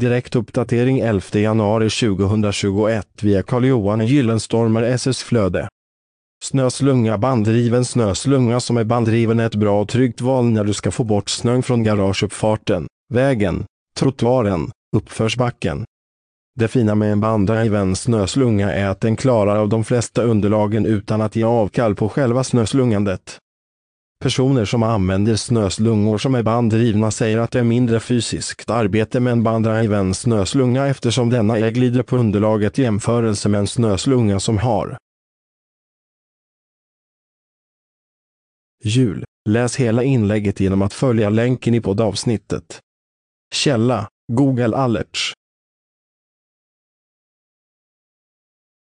Direktuppdatering 11 januari 2021 via Carl-Johan Gyllenstormer SS Flöde. Snöslunga banddriven snöslunga som är banddriven är ett bra och tryggt val när du ska få bort snön från garageuppfarten, vägen, trottoaren, uppförsbacken. Det fina med en banddriven snöslunga är att den klarar av de flesta underlagen utan att ge avkall på själva snöslungandet. Personer som använder snöslungor som är banddrivna säger att det är mindre fysiskt arbete med en banddriven snöslunga eftersom denna är glider på underlaget i jämförelse med en snöslunga som har Jul. Läs hela inlägget genom att följa länken i poddavsnittet. Källa Google Alerts